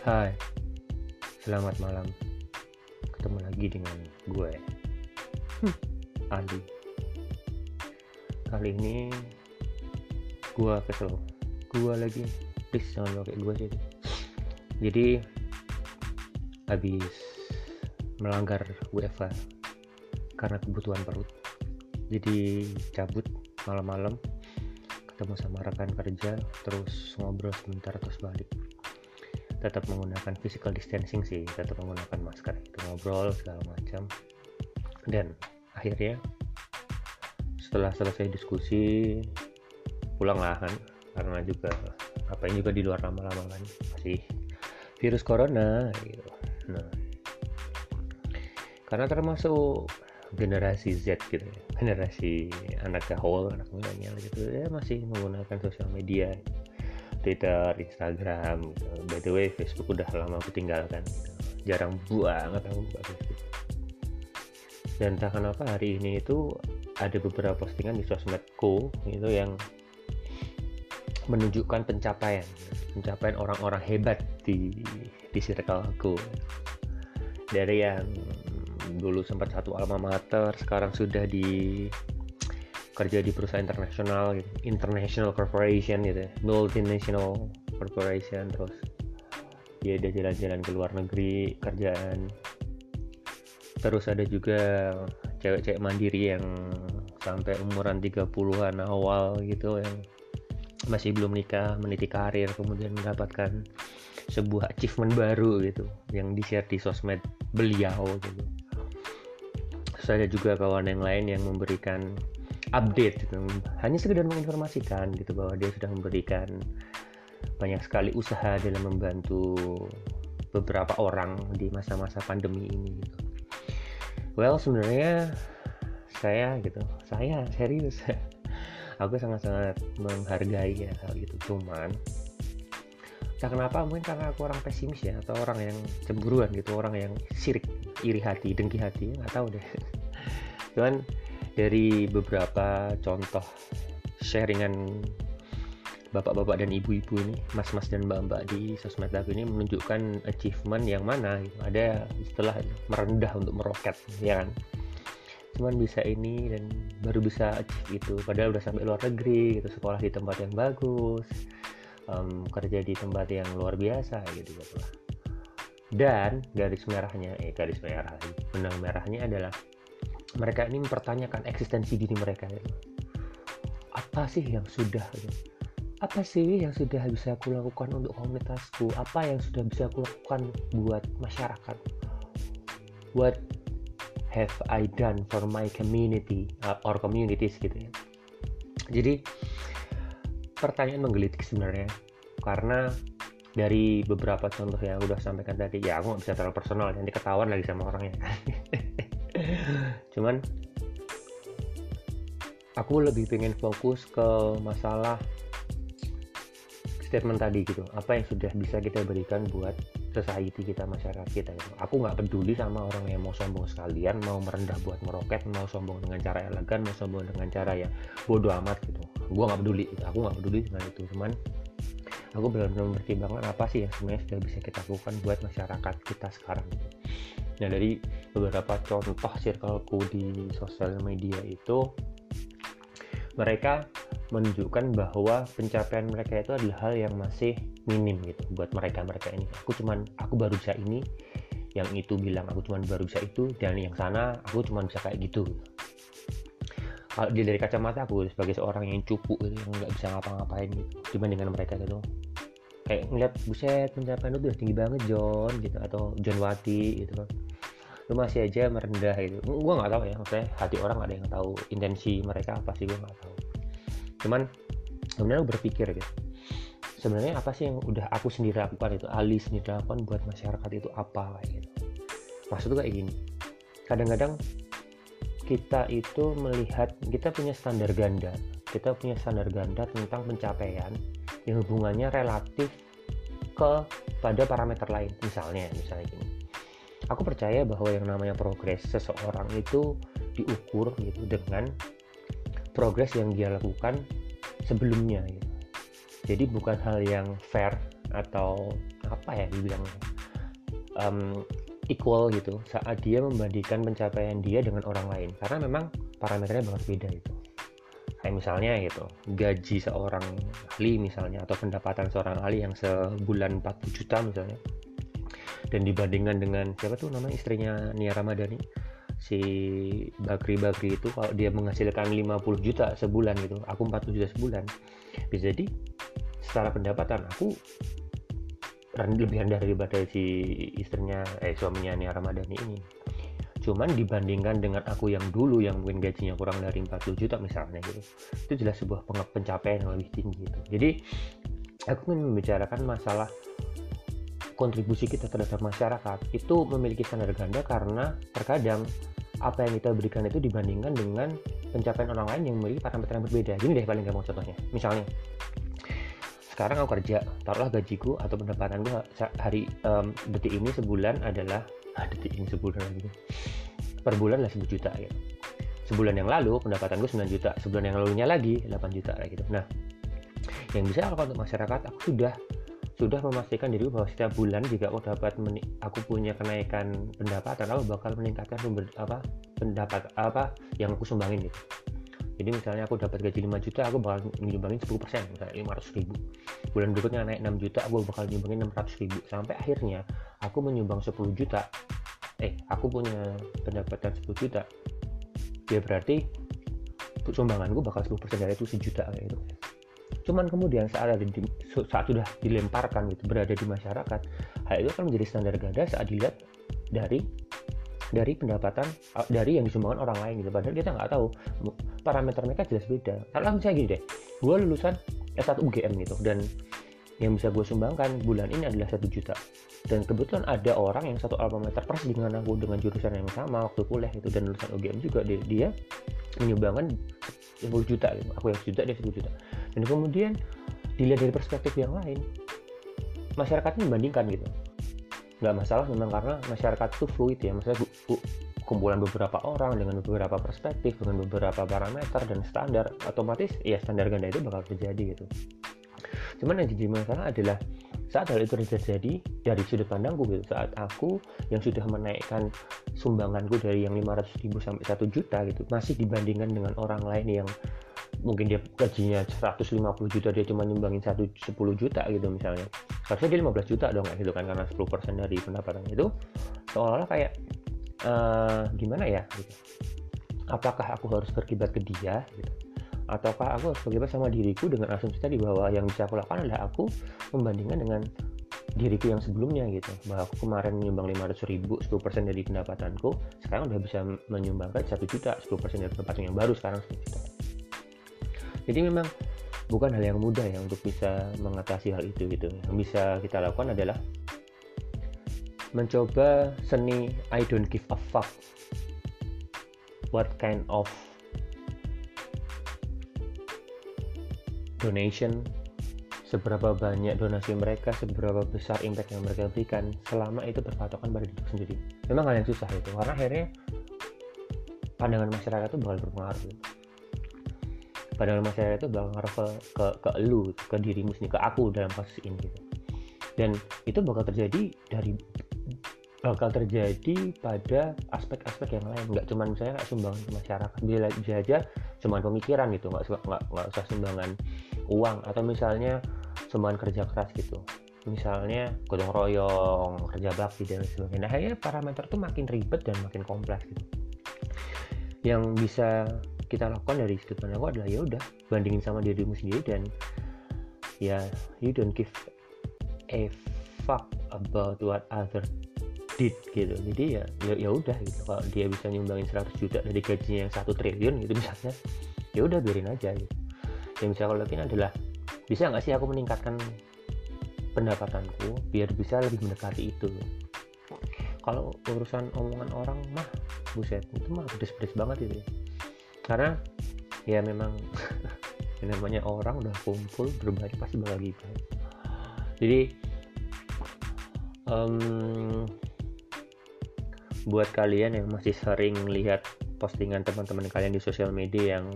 Hai, selamat malam. Ketemu lagi dengan gue, hmm, Adi. Kali ini gue kesel. Gue lagi, please jangan kayak gue sih. Jadi habis melanggar WFA karena kebutuhan perut. Jadi cabut malam-malam ketemu sama rekan kerja terus ngobrol sebentar terus balik tetap menggunakan physical distancing sih tetap menggunakan masker itu ngobrol segala macam. Dan akhirnya setelah selesai diskusi pulang lahan karena juga apa ini juga di luar lama-lama kan masih virus corona gitu. Nah karena termasuk generasi Z gitu ya generasi anak gaul anak milenial gitu ya masih menggunakan sosial media Twitter, Instagram gitu. by the way Facebook udah lama aku tinggalkan gitu. jarang banget aku buka Facebook dan entah kenapa hari ini itu ada beberapa postingan di sosmedku itu yang menunjukkan pencapaian pencapaian orang-orang hebat di di circle aku dari yang dulu sempat satu alma mater sekarang sudah di kerja di perusahaan internasional gitu. International corporation gitu ya. multinational corporation terus dia ada jalan-jalan ke luar negeri kerjaan. Terus ada juga cewek-cewek mandiri yang sampai umuran 30-an awal gitu yang masih belum nikah meniti karir kemudian mendapatkan sebuah achievement baru gitu yang di share di sosmed beliau gitu. Terus ada juga kawan yang lain yang memberikan update gitu. hanya sekedar menginformasikan gitu bahwa dia sudah memberikan banyak sekali usaha dalam membantu beberapa orang di masa-masa pandemi ini gitu. well sebenarnya saya gitu saya serius aku sangat-sangat menghargai ya hal itu cuman tak kenapa mungkin karena aku orang pesimis ya atau orang yang cemburuan gitu orang yang sirik iri hati dengki hati nggak tahu deh cuman dari beberapa contoh sharingan bapak-bapak dan ibu-ibu ini, mas-mas dan mbak-mbak di sosmed aku ini menunjukkan achievement yang mana gitu. Ada setelah merendah untuk meroket, ya kan? Cuman bisa ini dan baru bisa achieve itu. Padahal udah sampai luar negeri, gitu, sekolah di tempat yang bagus, um, kerja di tempat yang luar biasa gitu gitu. Dan garis merahnya, eh garis merah, benang merahnya adalah mereka ini mempertanyakan eksistensi diri mereka ya. apa sih yang sudah apa sih yang sudah bisa aku lakukan untuk komunitasku? Apa yang sudah bisa aku lakukan buat masyarakat? What have I done for my community uh, or communities gitu ya? Jadi pertanyaan menggelitik sebenarnya karena dari beberapa contoh yang udah sampaikan tadi ya aku nggak bisa terlalu personal nanti ketahuan lagi sama orangnya cuman aku lebih pengen fokus ke masalah statement tadi gitu apa yang sudah bisa kita berikan buat society kita masyarakat kita gitu. aku nggak peduli sama orang yang mau sombong sekalian mau merendah buat meroket mau sombong dengan cara elegan mau sombong dengan cara yang bodoh amat gitu gue nggak peduli gitu. aku nggak peduli dengan itu cuman aku benar-benar mempertimbangkan apa sih yang sebenarnya sudah bisa kita lakukan buat masyarakat kita sekarang gitu. Nah dari beberapa contoh circleku di sosial media itu mereka menunjukkan bahwa pencapaian mereka itu adalah hal yang masih minim gitu buat mereka mereka ini. Aku cuman aku baru bisa ini, yang itu bilang aku cuman baru bisa itu, dan yang sana aku cuman bisa kayak gitu. Kalau dari kacamata aku sebagai seorang yang cupu gitu, yang nggak bisa ngapa-ngapain gitu, cuman dengan mereka gitu kayak ngeliat buset pencapaian itu udah tinggi banget John gitu atau John Wati gitu kan. Lu masih aja merendah gitu. Gue nggak tahu ya maksudnya hati orang ada yang tahu intensi mereka apa sih gue nggak tahu. Cuman sebenarnya berpikir gitu sebenarnya apa sih yang udah aku sendiri lakukan itu Ali sendiri lakukan buat masyarakat itu apa gitu. Maksud kayak gini kadang-kadang kita itu melihat kita punya standar ganda kita punya standar ganda tentang pencapaian yang hubungannya relatif ke pada parameter lain misalnya misalnya gini. Aku percaya bahwa yang namanya progres seseorang itu diukur gitu dengan progres yang dia lakukan sebelumnya gitu. Jadi bukan hal yang fair atau apa ya dibilang um, equal gitu saat dia membandingkan pencapaian dia dengan orang lain. Karena memang parameternya banget beda itu kayak misalnya gitu gaji seorang ahli misalnya atau pendapatan seorang ahli yang sebulan 40 juta misalnya. Dan dibandingkan dengan siapa tuh nama istrinya Nia Ramadhani si Bakri Bakri itu kalau dia menghasilkan 50 juta sebulan gitu aku 40 juta sebulan. Bisa jadi secara pendapatan aku lebih rendah daripada si istrinya eh suaminya Nia Ramadhani ini cuman dibandingkan dengan aku yang dulu yang mungkin gajinya kurang dari 40 juta misalnya gitu itu jelas sebuah pencapaian yang lebih tinggi gitu jadi aku ingin membicarakan masalah kontribusi kita terhadap masyarakat itu memiliki standar ganda karena terkadang apa yang kita berikan itu dibandingkan dengan pencapaian orang lain yang memiliki parameter yang berbeda. Gini deh paling gampang contohnya. Misalnya, sekarang aku kerja taruhlah gajiku atau pendapatan gue hari um, detik ini sebulan adalah detik ini sebulan lagi. Per bulan lah 10 juta gitu. Sebulan yang lalu pendapatan gue 9 juta. Sebulan yang lalunya lagi 8 juta gitu. Nah yang bisa aku untuk masyarakat? Aku sudah sudah memastikan diri bahwa setiap bulan jika aku dapat aku punya kenaikan pendapatan aku bakal meningkatkan sumber apa pendapat apa yang aku sumbangin gitu. Jadi misalnya aku dapat gaji 5 juta aku bakal nyumbangin 10 persen misalnya 500 ribu bulan berikutnya naik 6 juta aku bakal nyumbangin 600 ribu. Sampai akhirnya aku menyumbang 10 juta. Eh aku punya pendapatan 10 juta. Ya berarti sumbangan gue bakal 10 persen dari itu sejuta kayak gitu. Cuman kemudian saat ada di, saat sudah dilemparkan gitu berada di masyarakat hal itu akan menjadi standar ganda saat dilihat dari dari pendapatan uh, dari yang disumbangkan orang lain gitu. Padahal kita nggak tahu parameter mereka jelas beda. Kalau misalnya gini deh gue lulusan S1 UGM gitu. Dan yang bisa gue sumbangkan bulan ini adalah satu juta. Dan kebetulan ada orang yang satu alma mater persis dengan aku dengan jurusan yang sama waktu kuliah itu dan lulusan UGM juga dia, dia menyumbangkan 10 juta gitu. Aku yang juta dia 10 juta. Dan kemudian dilihat dari perspektif yang lain masyarakatnya membandingkan gitu. Nggak masalah memang karena masyarakat itu fluid ya. Maksudnya kumpulan beberapa orang dengan beberapa perspektif dengan beberapa parameter dan standar otomatis ya standar ganda itu bakal terjadi gitu. Cuman yang jadi masalah adalah saat hal itu terjadi dari sudut pandangku gitu saat aku yang sudah menaikkan sumbanganku dari yang 500 ribu sampai 1 juta gitu masih dibandingkan dengan orang lain yang mungkin dia gajinya 150 juta dia cuma nyumbangin 1, 10 juta gitu misalnya. Harusnya dia 15 juta dong gitu kan karena 10% dari pendapatan itu. Seolah-olah kayak uh, gimana ya gitu. apakah aku harus berkibat ke dia gitu. Ataukah aku harus berkibat sama diriku dengan asumsi tadi bahwa yang bisa aku lakukan adalah aku membandingkan dengan diriku yang sebelumnya gitu. Bahwa aku kemarin menyumbang 500 ribu 10% dari pendapatanku sekarang udah bisa menyumbangkan 1 juta 10% dari pendapatan yang baru sekarang 1 juta. Jadi memang bukan hal yang mudah ya untuk bisa mengatasi hal itu gitu. Yang bisa kita lakukan adalah mencoba seni I don't give a fuck what kind of donation seberapa banyak donasi mereka, seberapa besar impact yang mereka berikan selama itu berpatokan pada diri sendiri. Memang hal yang susah itu, karena akhirnya pandangan masyarakat itu bakal berpengaruh. Gitu pandangan masyarakat itu bakal ngaruh ke, ke, ke lu ke dirimu sendiri ke aku dalam kasus ini gitu dan itu bakal terjadi dari bakal terjadi pada aspek-aspek yang lain. Nggak cuma misalnya sumbangan ke masyarakat. Bisa, bisa aja cuma pemikiran gitu. Nggak nggak nggak usah sumbangan uang. Atau misalnya sumbangan kerja keras gitu. Misalnya gotong royong kerja bakti dan sebagainya. Nah akhirnya parameter itu makin ribet dan makin kompleks gitu. Yang bisa kita lakukan dari sudut pandang adalah ya udah bandingin sama dirimu sendiri dan ya you don't give a fuck about what other did gitu. Jadi ya ya, ya udah gitu. Kalau dia bisa nyumbangin 100 juta dari gajinya yang satu triliun gitu misalnya ya udah biarin aja gitu. Yang bisa aku lakukan adalah bisa nggak sih aku meningkatkan pendapatanku biar bisa lebih mendekati itu? Kalau urusan omongan orang mah buset itu mah pedes-pedes banget itu ya. Karena ya memang namanya orang udah kumpul berbagi pasti bakal gitu jadi um, buat kalian yang masih sering lihat postingan teman-teman kalian di sosial media yang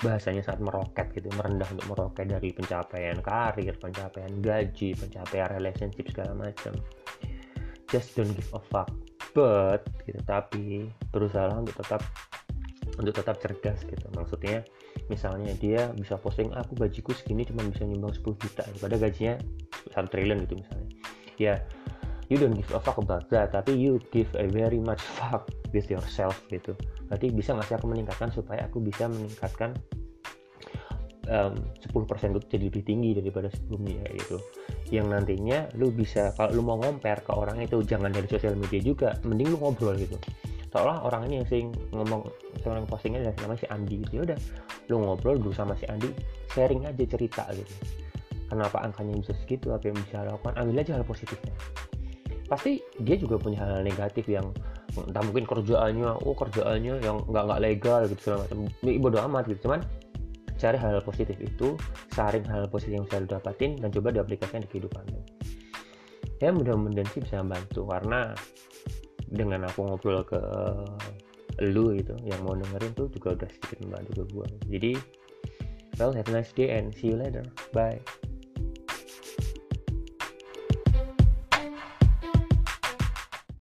bahasanya sangat meroket gitu merendah untuk meroket dari pencapaian karir pencapaian gaji pencapaian relationship segala macam. Just don't give a fuck. But gitu tapi berusaha untuk tetap untuk tetap cerdas gitu. Maksudnya misalnya dia bisa posting aku gajiku segini cuma bisa nyumbang 10 juta pada gajinya 1 triliun gitu misalnya. Ya you don't give a fuck about that tapi you give a very much fuck with yourself gitu. Berarti bisa nggak sih aku meningkatkan supaya aku bisa meningkatkan um, 10% itu jadi lebih tinggi daripada sebelumnya gitu. Yang nantinya lu bisa kalau lu mau compare ke orang itu jangan dari sosial media juga mending lu ngobrol gitu. Seolah orang ini yang sering ngomong seorang postingnya dari namanya si Andi gitu. Ya udah lu ngobrol dulu sama si Andi sharing aja cerita gitu. Kenapa angkanya bisa segitu apa yang bisa lakukan ambil aja hal positifnya pasti dia juga punya hal, -hal negatif yang entah mungkin kerjaannya oh kerjaannya yang nggak nggak legal gitu segala macam. Bodo amat gitu. Cuman cari hal, hal positif itu saring hal, hal positif yang bisa dapatin dan coba diaplikasikan di kehidupan ya mudah-mudahan sih bisa membantu. Karena dengan aku ngobrol ke lu gitu yang mau dengerin tuh juga udah sedikit membantu ke gue jadi well have a nice day and see you later. Bye